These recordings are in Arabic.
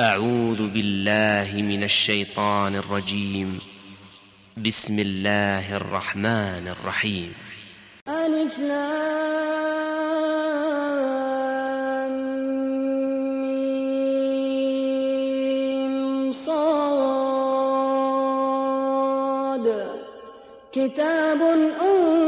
أعوذ بالله من الشيطان الرجيم. بسم الله الرحمن الرحيم. ألف لام صاد. كتاب أنزل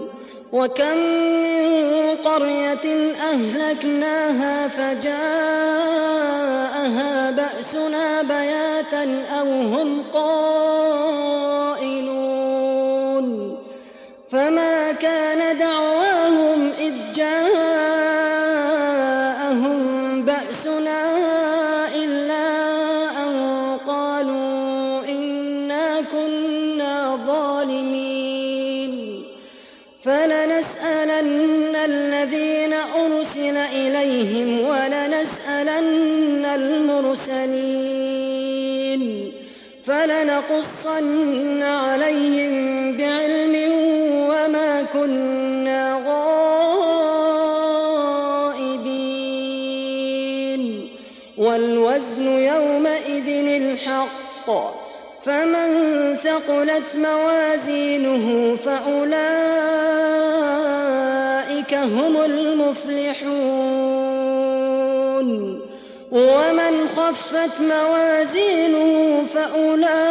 وكم من قرية أهلكناها فجاءها بأسنا بياتا أو هم قائلون فلنقصن عليهم بعلم وما كنا غائبين. والوزن يومئذ الحق فمن ثقلت موازينه فأولئك هم المفلحون. ومن خفت موازينه فأولئك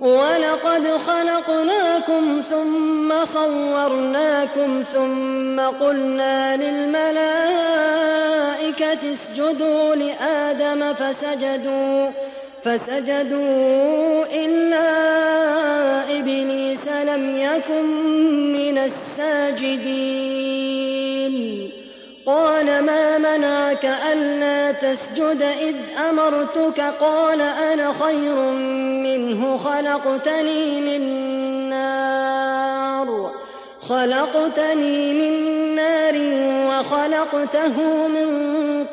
ولقد خلقناكم ثم صورناكم ثم قلنا للملائكة اسجدوا لآدم فسجدوا فسجدوا إلا إبليس لم يكن من الساجدين. قال ما منعك ألا تسجد إذ أمرتك قال أنا خير منه خلقتني من نار خلقتني من نار وخلقته من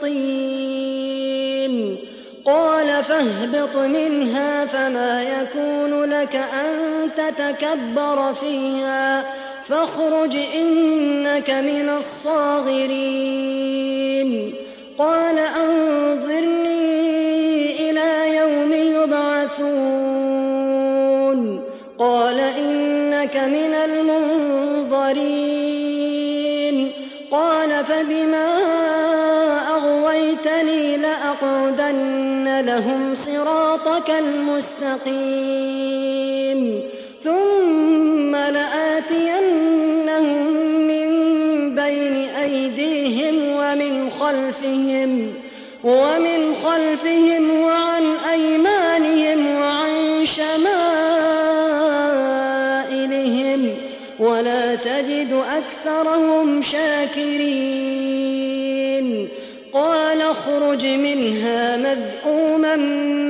طين قال فاهبط منها فما يكون لك أن تتكبر فيها فاخرج إنك من الصاغرين. قال أنظرني إلى يوم يبعثون. قال إنك من المنظرين. قال فبما أغويتني لأقعدن لهم صراطك المستقيم. ثم لآتينهم ومن خلفهم ومن خلفهم وعن أيمانهم وعن شمائلهم ولا تجد أكثرهم شاكرين. قال اخرج منها مذءوما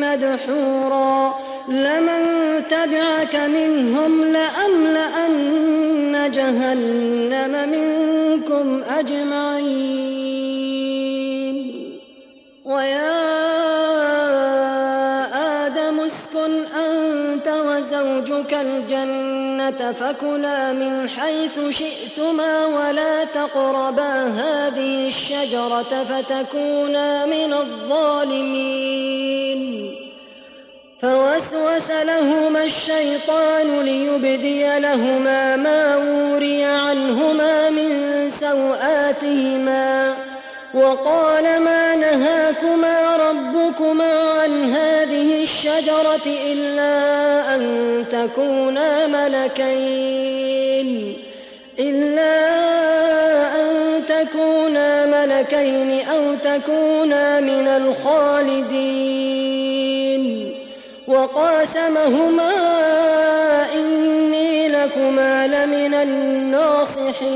مدحورا لمن تبعك منهم لأملأن جهنم منكم أجمعين. الجنة فكلا من حيث شئتما ولا تقربا هذه الشجرة فتكونا من الظالمين. فوسوس لهما الشيطان ليبدي لهما ما وري عنهما من سوآتهما. وقال ما نهاكما ربكما عن هذه الشجرة إلا أن تكونا ملكين إلا أن تكونا ملكين أو تكونا من الخالدين. وقاسمهما إني لكما لمن الناصحين.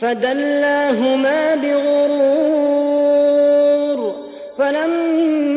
فدلاهما بغرور فلما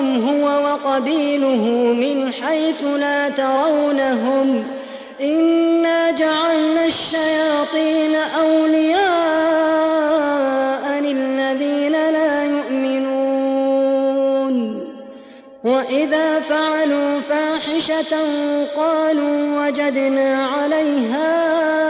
يراكم هو وقبيله من حيث لا ترونهم إنا جعلنا الشياطين أولياء للذين لا يؤمنون. وإذا فعلوا فاحشة قالوا وجدنا عليها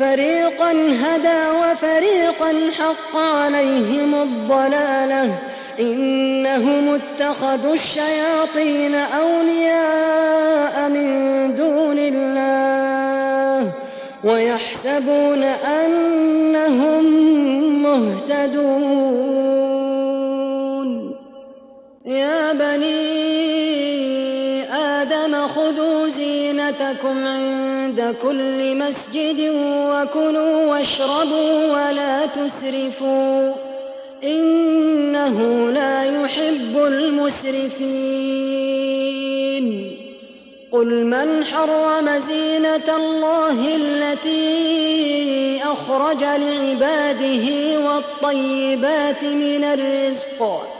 فريقا هدى وفريقا حق عليهم الضلاله إنهم اتخذوا الشياطين أولياء من دون الله ويحسبون أنهم مهتدون يا بني زينتكم عند كل مسجد وكلوا واشربوا ولا تسرفوا إنه لا يحب المسرفين. قل من حرم زينة الله التي أخرج لعباده والطيبات من الرزق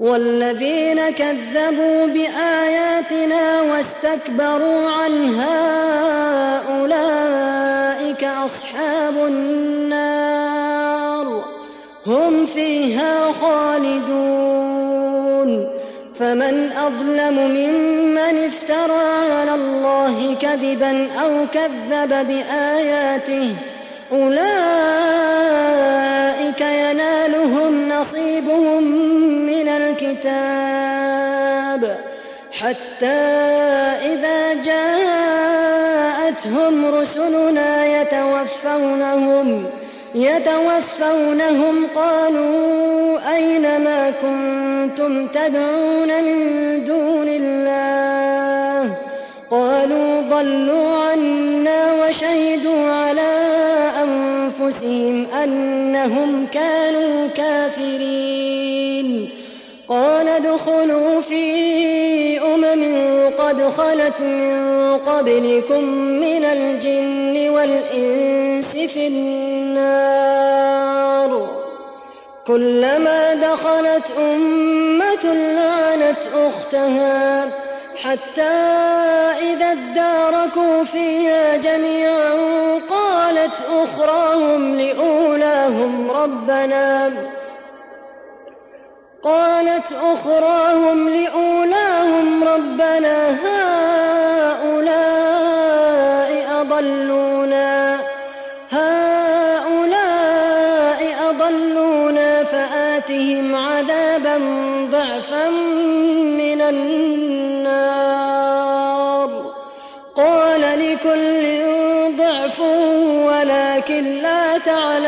والذين كذبوا بآياتنا واستكبروا عنها أولئك أصحاب النار هم فيها خالدون فمن أظلم ممن افترى على الله كذبا أو كذب بآياته أولئك ينالهم نصيبهم من الكتاب حتى إذا جاءتهم رسلنا يتوفونهم يتوفونهم قالوا أين ما كنتم تدعون من دون الله قالوا ضلوا عنا وشهدوا على أنفسهم أنهم كانوا كافرين. قال ادخلوا في أمم قد خلت من قبلكم من الجن والإنس في النار. كلما دخلت أمة لعنت أختها. حتى إذا اداركوا فيها جميعا قالت أخراهم لأولاهم ربنا. قالت أخراهم لأولاهم ربنا. هؤلاء أضلونا. هؤلاء أضلونا فآتهم عذابا ضعفا من النار.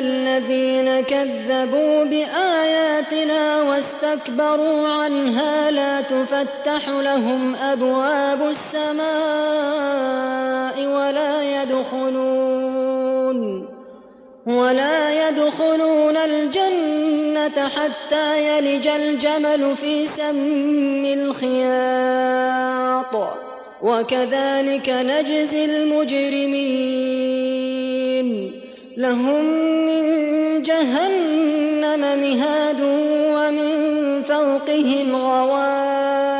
الذين كذبوا بآياتنا واستكبروا عنها لا تفتح لهم أبواب السماء ولا يدخلون ولا يدخلون الجنة حتى يلج الجمل في سم الخياط. وكذلك نجزي المجرمين. لهم من جهنم مهاد ومن فوقهم غواش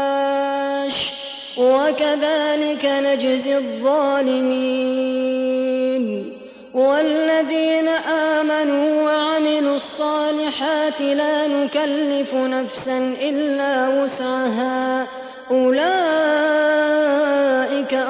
وكذلك نجزي الظالمين والذين آمنوا وعملوا الصالحات لا نكلف نفسا إلا وسعها أولئك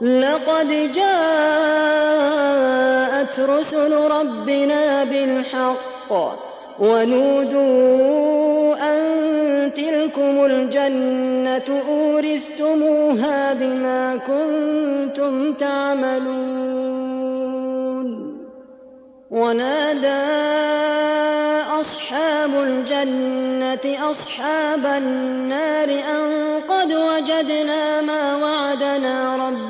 لقد جاءت رسل ربنا بالحق ونودوا أن تلكم الجنة أورثتموها بما كنتم تعملون ونادى أصحاب الجنة أصحاب النار أن قد وجدنا ما وعدنا ربنا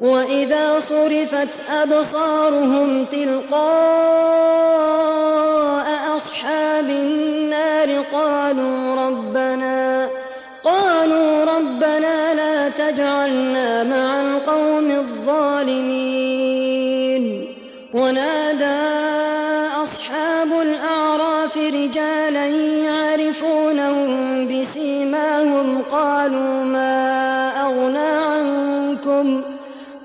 وإذا صرفت أبصارهم تلقاء أصحاب النار قالوا ربنا قالوا ربنا لا تجعلنا مع القوم الظالمين. ونادى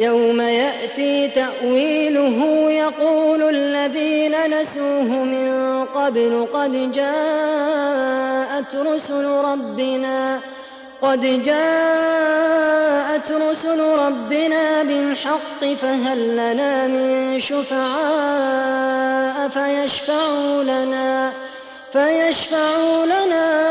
يوم يأتي تأويله يقول الذين نسوه من قبل قد جاءت رسل ربنا قد جاءت رسل ربنا بالحق فهل لنا من شفعاء فيشفعوا لنا فيشفعوا لنا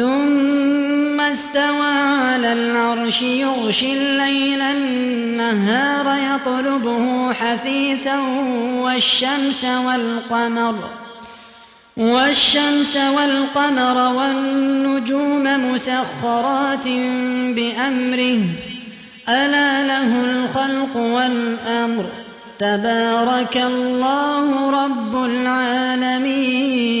ثم استوى على العرش يغشي الليل النهار يطلبه حثيثا والشمس والقمر والشمس والقمر والنجوم مسخرات بأمره ألا له الخلق والأمر تبارك الله رب العالمين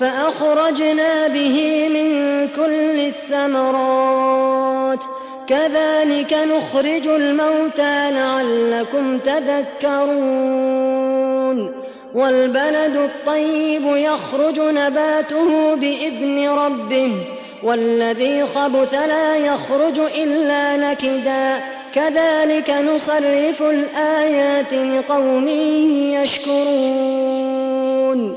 فأخرجنا به من كل الثمرات. كذلك نخرج الموتى لعلكم تذكرون. والبلد الطيب يخرج نباته بإذن ربه. والذي خبث لا يخرج إلا نكدا. كذلك نصرف الآيات لقوم يشكرون.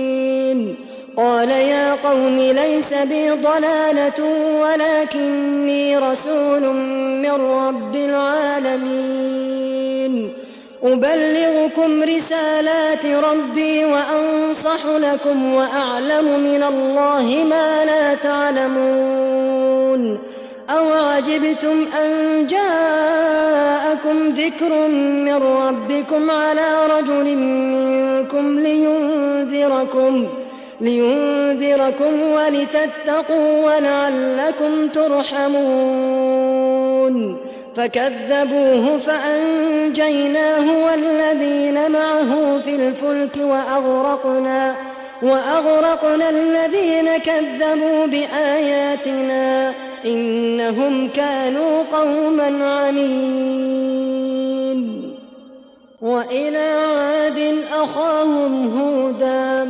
قال يا قوم ليس بي ضلالة ولكني رسول من رب العالمين. أبلغكم رسالات ربي وأنصح لكم وأعلم من الله ما لا تعلمون. أو عجبتم أن جاءكم ذكر من ربكم على رجل منكم لينذركم. لينذركم ولتتقوا ولعلكم ترحمون. فكذبوه فأنجيناه والذين معه في الفلك وأغرقنا وأغرقنا الذين كذبوا بآياتنا إنهم كانوا قوما عمين. وإلى عاد أخاهم هودا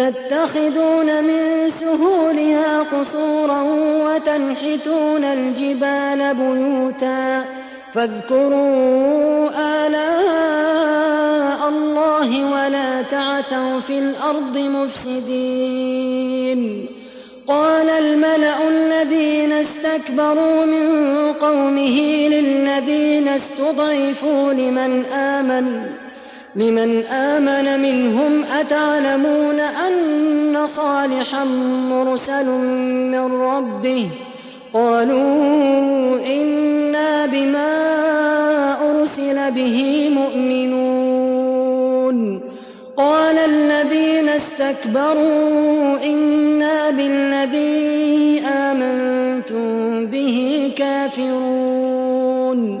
تتخذون من سهولها قصورا وتنحتون الجبال بيوتا فاذكروا آلاء الله ولا تعثوا في الأرض مفسدين. قال الملأ الذين استكبروا من قومه للذين استضعفوا لمن آمن. لمن آمن منهم أتعلمون أن صالحا مرسل من ربه؟ قالوا إنا بما أرسل به مؤمنون. قال الذين استكبروا إنا بالذي آمنتم به كافرون.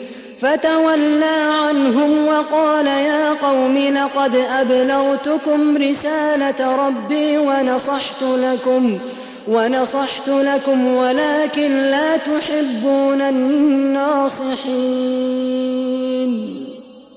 فتولى عنهم وقال يا قوم لقد أبلغتكم رسالة ربي ونصحت لكم ونصحت لكم ولكن لا تحبون الناصحين.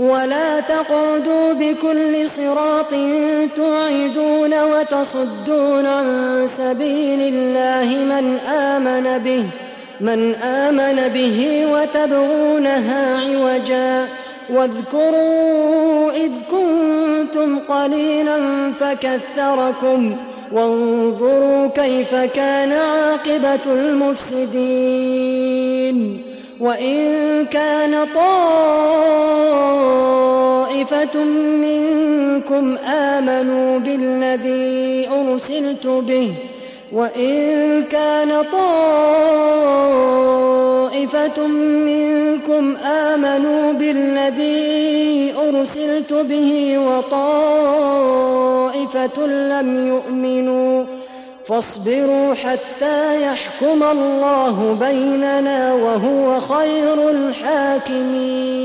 ولا تقعدوا بكل صراط توعدون وتصدون عن سبيل الله من آمن به من آمن به وتبغونها عوجا. واذكروا إذ كنتم قليلا فكثركم وانظروا كيف كان عاقبة المفسدين. وإن كان طائفة منكم آمنوا بالذي أرسلت به وإن كان طائفة منكم آمنوا بالذي أرسلت به وطائفة لم يؤمنوا فاصبروا حتى يحكم الله بيننا وهو خير الحاكمين.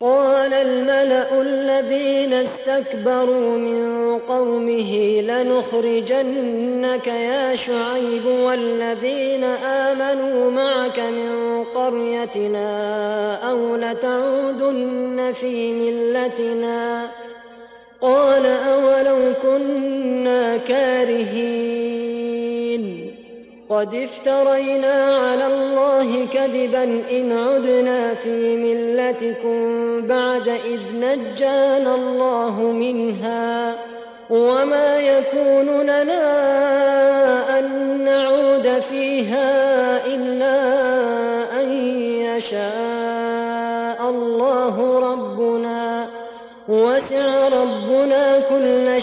قال الملأ الذين استكبروا من قومه لنخرجنك يا شعيب والذين آمنوا معك من قريتنا أو لتعودن في ملتنا قال أولو كنا كارهين قد افترينا على الله كذبا إن عدنا في ملتكم بعد إذ نجانا الله منها وما يكون لنا أن نعود فيها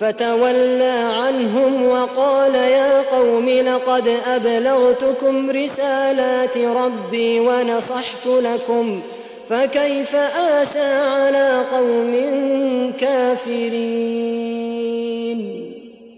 فتولى عنهم وقال يا قوم لقد أبلغتكم رسالات ربي ونصحت لكم فكيف آسى على قوم كافرين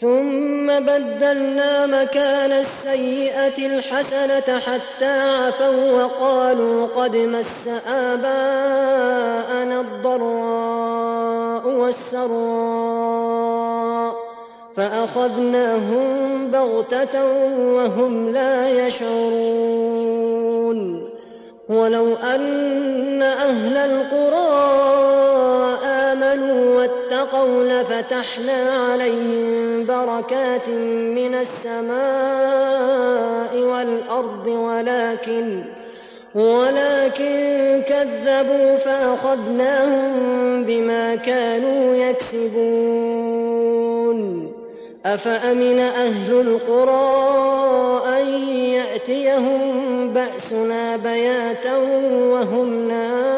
ثم بدلنا مكان السيئة الحسنة حتى عفوا وقالوا قد مس آباءنا الضراء والسراء فأخذناهم بغتة وهم لا يشعرون ولو أن أهل القرى واتقوا لفتحنا عليهم بركات من السماء والأرض ولكن ولكن كذبوا فأخذناهم بما كانوا يكسبون. أفأمن أهل القرى أن يأتيهم بأسنا بياتا وهم نائمون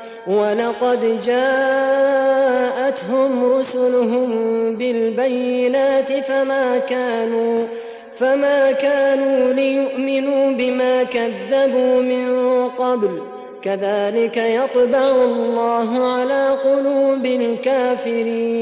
ولقد جاءتهم رسلهم بالبينات فما كانوا فما كانوا ليؤمنوا بما كذبوا من قبل. كذلك يطبع الله على قلوب الكافرين.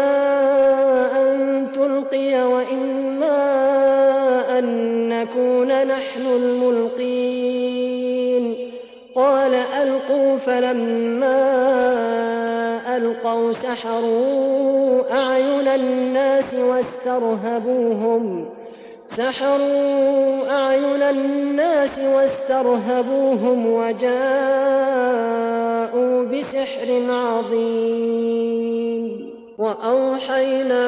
ألقوا فلما ألقوا سحروا أعين الناس واسترهبوهم. سحروا أعين الناس واسترهبوهم وجاءوا بسحر عظيم. وأوحينا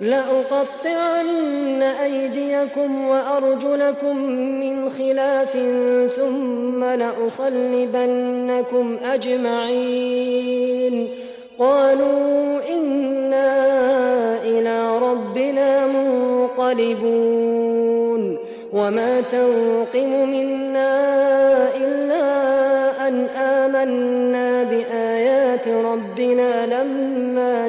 لأقطعن أيديكم وأرجلكم من خلاف ثم لأصلبنكم أجمعين. قالوا إنا إلى ربنا منقلبون. وما تنقم منا إلا أن آمنا بآيات ربنا لما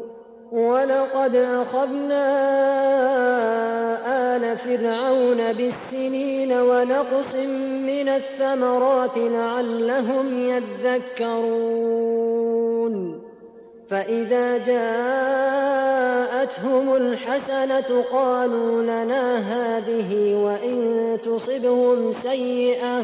ولقد أخذنا آل فرعون بالسنين ونقص من الثمرات لعلهم يذكرون. فإذا جاءتهم الحسنة قالوا لنا هذه وإن تصبهم سيئة.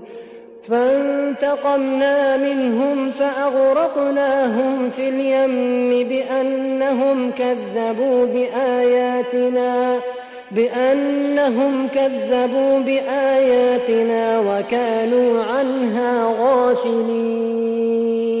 فانتقمنا منهم فأغرقناهم في اليم بأنهم كذبوا بآياتنا بأنهم كذبوا بآياتنا وكانوا عنها غافلين.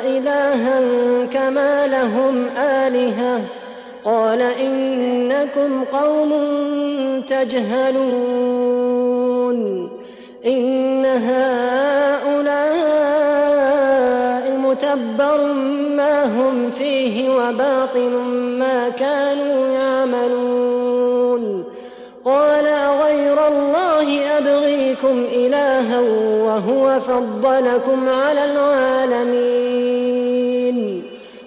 كما لهم آلهة. قال إنكم قوم تجهلون. إن هؤلاء متبر ما هم فيه وباطل ما كانوا يعملون. قال غير الله أبغيكم إلها وهو فضلكم على العالمين.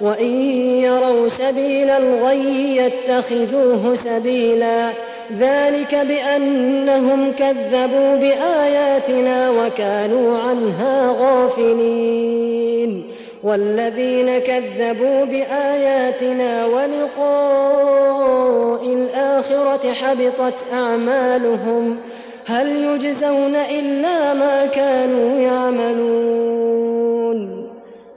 وإن يروا سبيل الغي يتخذوه سبيلا. ذلك بأنهم كذبوا بآياتنا وكانوا عنها غافلين. والذين كذبوا بآياتنا ولقاء الآخرة حبطت أعمالهم. هل يجزون إلا ما كانوا يعملون؟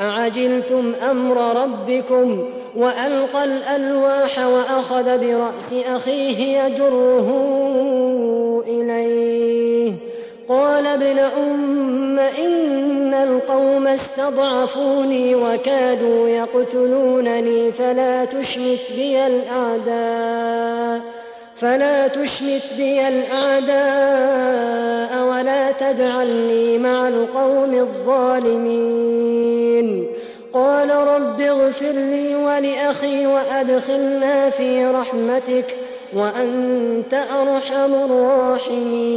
أعجلتم أمر ربكم وألقى الألواح وأخذ برأس أخيه يجره إليه. قال ابن أم إن القوم استضعفوني وكادوا يقتلونني فلا تشمت بي الأعداء. فلا تشمت بي الأعداء ولا تجعلني مع القوم الظالمين. قال رب اغفر لي ولأخي وأدخلنا في رحمتك وأنت أرحم الراحمين.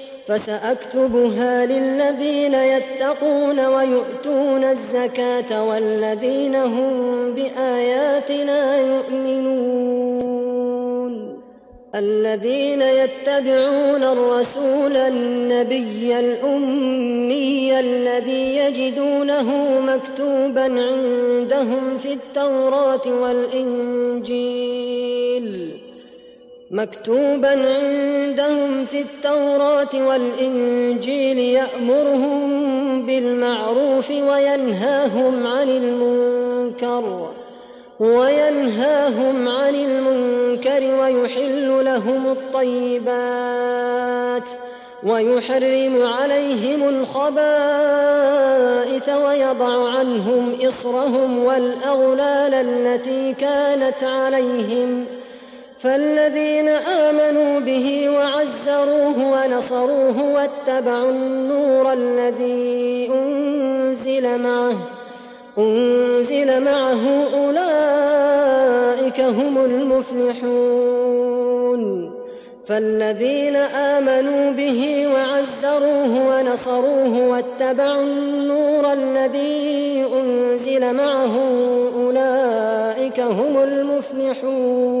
فسأكتبها للذين يتقون ويؤتون الزكاة والذين هم بآياتنا يؤمنون. الذين يتبعون الرسول النبي الأمي الذي يجدونه مكتوبا عندهم في التوراة والإنجيل. مكتوبا عندهم في التوراة والإنجيل يأمرهم بالمعروف وينهاهم عن المنكر وينهاهم عن المنكر ويحل لهم الطيبات ويحرم عليهم الخبائث ويضع عنهم إصرهم والأغلال التي كانت عليهم ۖ. فالذين آمنوا به وعزروه ونصروه واتبعوا النور الذي أنزل معه أنزل معه أولئك هم المفلحون. فالذين آمنوا به وعزروه ونصروه واتبعوا النور الذي أنزل معه أولئك هم المفلحون.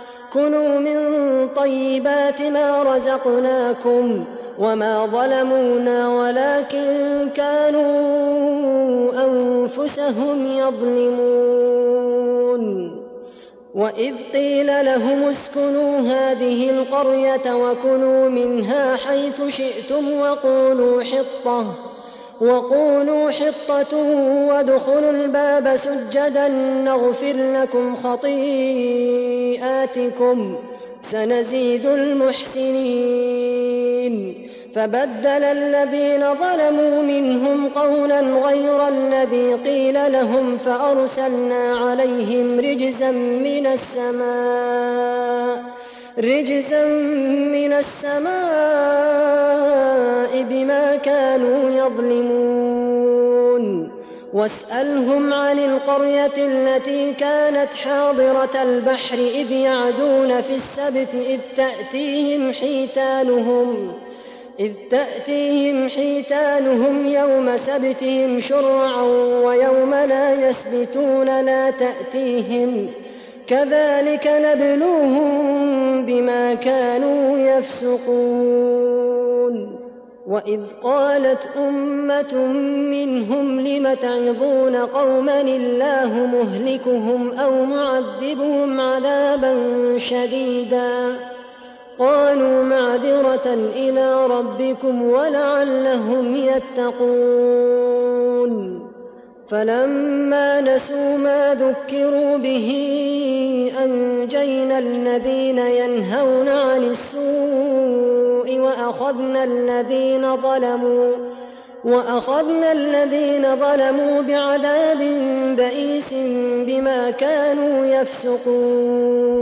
كلوا من طيبات ما رزقناكم وما ظلمونا ولكن كانوا أنفسهم يظلمون وإذ قيل لهم اسكنوا هذه القرية وكلوا منها حيث شئتم وقولوا حطة وقولوا حطة وادخلوا الباب سجدا نغفر لكم خطيئاتكم سنزيد المحسنين. فبدل الذين ظلموا منهم قولا غير الذي قيل لهم فأرسلنا عليهم رجزا من السماء. رجزا من السماء بما كانوا يظلمون. واسألهم عن القرية التي كانت حاضرة البحر إذ يعدون في السبت إذ تأتيهم حيتانهم إذ تأتيهم حيتانهم يوم سبتهم شرعا ويوم لا يسبتون لا تأتيهم ۖ. كذلك نبلوهم بما كانوا يفسقون. وإذ قالت أمة منهم لم تعظون قوما الله مهلكهم أو معذبهم عذابا شديدا. قالوا معذرة إلى ربكم ولعلهم يتقون. فلما نسوا ما ذكروا به أنجينا الذين ينهون عن السوء وأخذنا الذين ظلموا وأخذنا الذين ظلموا بعذاب بئيس بما كانوا يفسقون.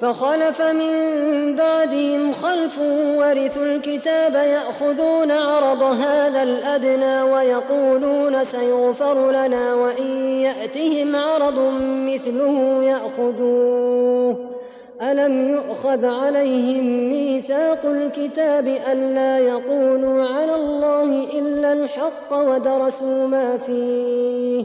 فخلف من بعدهم خلف ورثوا الكتاب يأخذون عرض هذا الأدنى ويقولون سيغفر لنا وإن يأتهم عرض مثله يأخذوه. ألم يؤخذ عليهم ميثاق الكتاب ألا يقولوا على الله إلا الحق ودرسوا ما فيه؟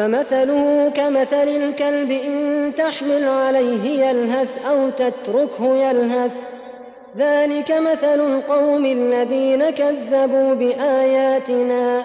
فمثله كمثل الكلب إن تحمل عليه يلهث أو تتركه يلهث. ذلك مثل القوم الذين كذبوا بآياتنا.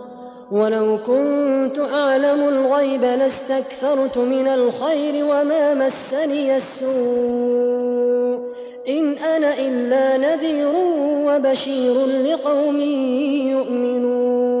ولو كنت أعلم الغيب لاستكثرت من الخير وما مسني السوء. إن أنا إلا نذير وبشير لقوم يؤمنون.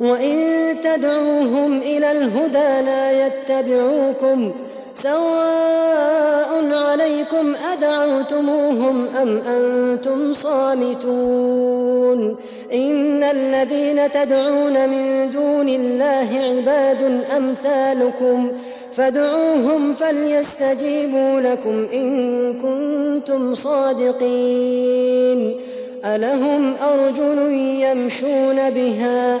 وإن تدعوهم إلى الهدى لا يتبعوكم سواء عليكم أدعوتموهم أم أنتم صامتون إن الذين تدعون من دون الله عباد أمثالكم فادعوهم فليستجيبوا لكم إن كنتم صادقين ألهم أرجل يمشون بها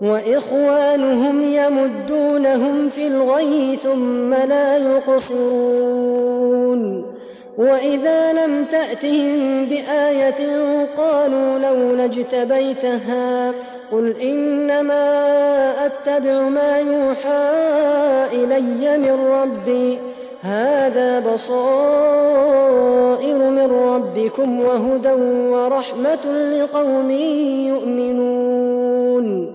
وإخوانهم يمدونهم في الغي ثم لا يقصرون. وإذا لم تأتهم بآية قالوا لولا اجتبيتها قل إنما أتبع ما يوحى إلي من ربي. هذا بصائر من ربكم وهدى ورحمة لقوم يؤمنون.